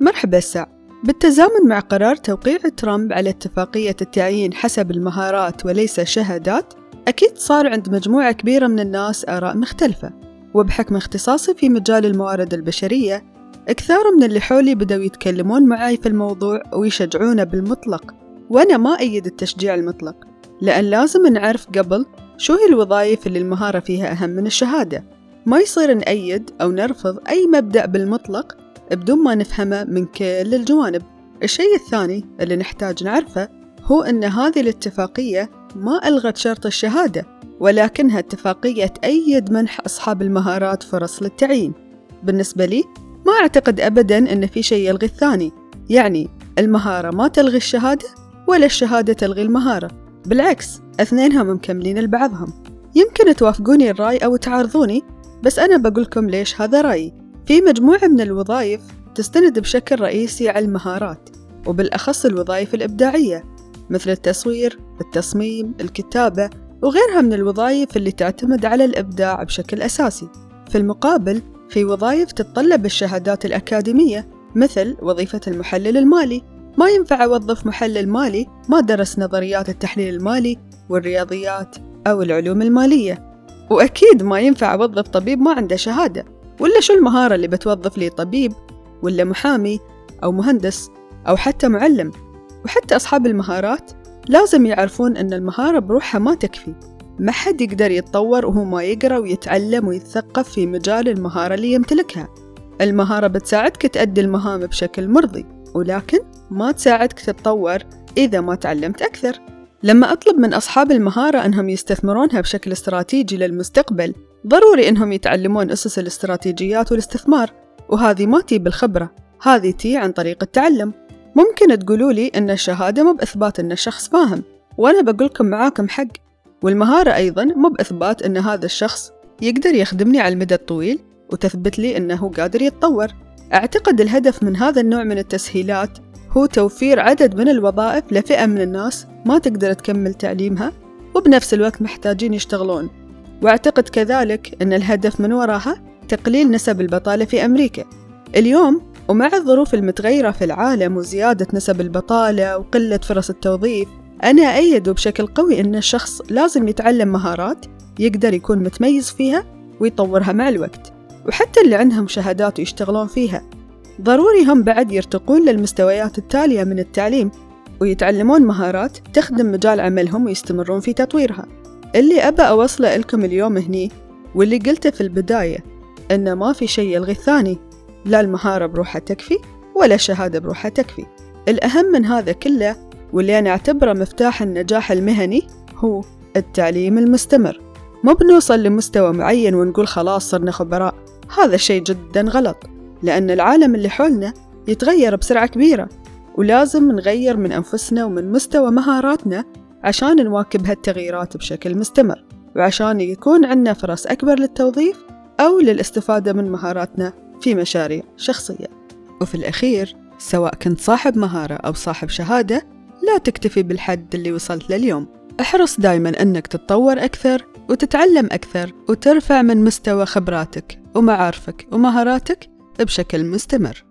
مرحبا الساع بالتزامن مع قرار توقيع ترامب على اتفاقية التعيين حسب المهارات وليس شهادات أكيد صار عند مجموعة كبيرة من الناس آراء مختلفة. وبحكم اختصاصي في مجال الموارد البشرية كثار من اللي حولي بدأوا يتكلمون معاي في الموضوع ويشجعونه بالمطلق. وأنا ما أيد التشجيع المطلق لأن لازم نعرف قبل شو هي الوظائف اللي المهارة فيها أهم من الشهادة. ما يصير نأيد أو نرفض أي مبدأ بالمطلق بدون ما نفهمه من كل الجوانب. الشيء الثاني اللي نحتاج نعرفه هو أن هذه الاتفاقية ما ألغت شرط الشهادة ولكنها اتفاقية تأيد منح أصحاب المهارات فرص للتعيين. بالنسبة لي ما أعتقد أبدا أن في شيء يلغي الثاني. يعني المهارة ما تلغي الشهادة ولا الشهادة تلغي المهارة. بالعكس اثنينهم مكملين لبعضهم. يمكن توافقوني الرأي أو تعارضوني بس أنا بقولكم ليش هذا رأيي. في مجموعة من الوظائف تستند بشكل رئيسي على المهارات وبالأخص الوظائف الإبداعية مثل التصوير، التصميم، الكتابة وغيرها من الوظائف اللي تعتمد على الإبداع بشكل أساسي. في المقابل في وظائف تتطلب الشهادات الأكاديمية مثل وظيفة المحلل المالي. ما ينفع أوظف محلل مالي ما درس نظريات التحليل المالي والرياضيات أو العلوم المالية. وأكيد ما ينفع أوظف طبيب ما عنده شهادة. ولا شو المهارة اللي بتوظف لي طبيب ولا محامي أو مهندس أو حتى معلم وحتى أصحاب المهارات؟ لازم يعرفون أن المهارة بروحها ما تكفي. ما حد يقدر يتطور وهو ما يقرأ ويتعلم ويتثقف في مجال المهارة اللي يمتلكها. المهارة بتساعدك تأدي المهام بشكل مرضي ولكن ما تساعدك تتطور إذا ما تعلمت أكثر. لما أطلب من أصحاب المهارة أنهم يستثمرونها بشكل استراتيجي للمستقبل ضروري أنهم يتعلمون أسس الاستراتيجيات والاستثمار وهذه ما تي بالخبرة هذه تي عن طريق التعلم. ممكن تقولوا لي أن الشهادة مو بإثبات أن الشخص فاهم وأنا بقولكم معاكم حق. والمهارة أيضا مو بإثبات أن هذا الشخص يقدر يخدمني على المدى الطويل وتثبت لي أنه قادر يتطور. أعتقد الهدف من هذا النوع من التسهيلات هو توفير عدد من الوظائف لفئة من الناس ما تقدر تكمل تعليمها وبنفس الوقت محتاجين يشتغلون. وأعتقد كذلك أن الهدف من وراها تقليل نسب البطالة في أمريكا. اليوم ومع الظروف المتغيرة في العالم وزيادة نسب البطالة وقلة فرص التوظيف أنا أيد بشكل قوي أن الشخص لازم يتعلم مهارات يقدر يكون متميز فيها ويطورها مع الوقت وحتى اللي عندهم شهادات ويشتغلون فيها. ضروري هم بعد يرتقون للمستويات التالية من التعليم ويتعلمون مهارات تخدم مجال عملهم ويستمرون في تطويرها. اللي أبى أوصله لكم اليوم هني واللي قلته في البداية إن ما في شيء يلغي الثاني. لا المهارة بروحها تكفي ولا الشهادة بروحها تكفي. الأهم من هذا كله واللي أنا أعتبره مفتاح النجاح المهني هو التعليم المستمر. مو بنوصل لمستوى معين ونقول خلاص صرنا خبراء. هذا شيء جدا غلط لأن العالم اللي حولنا يتغير بسرعة كبيرة ولازم نغير من أنفسنا ومن مستوى مهاراتنا عشان نواكب هالتغييرات بشكل مستمر وعشان يكون عندنا فرص أكبر للتوظيف أو للاستفادة من مهاراتنا في مشاريع شخصية. وفي الأخير سواء كنت صاحب مهارة أو صاحب شهادة لا تكتفي بالحد اللي وصلت له اليوم احرص دايما أنك تتطور أكثر وتتعلم أكثر وترفع من مستوى خبراتك ومعارفك ومهاراتك بشكل مستمر.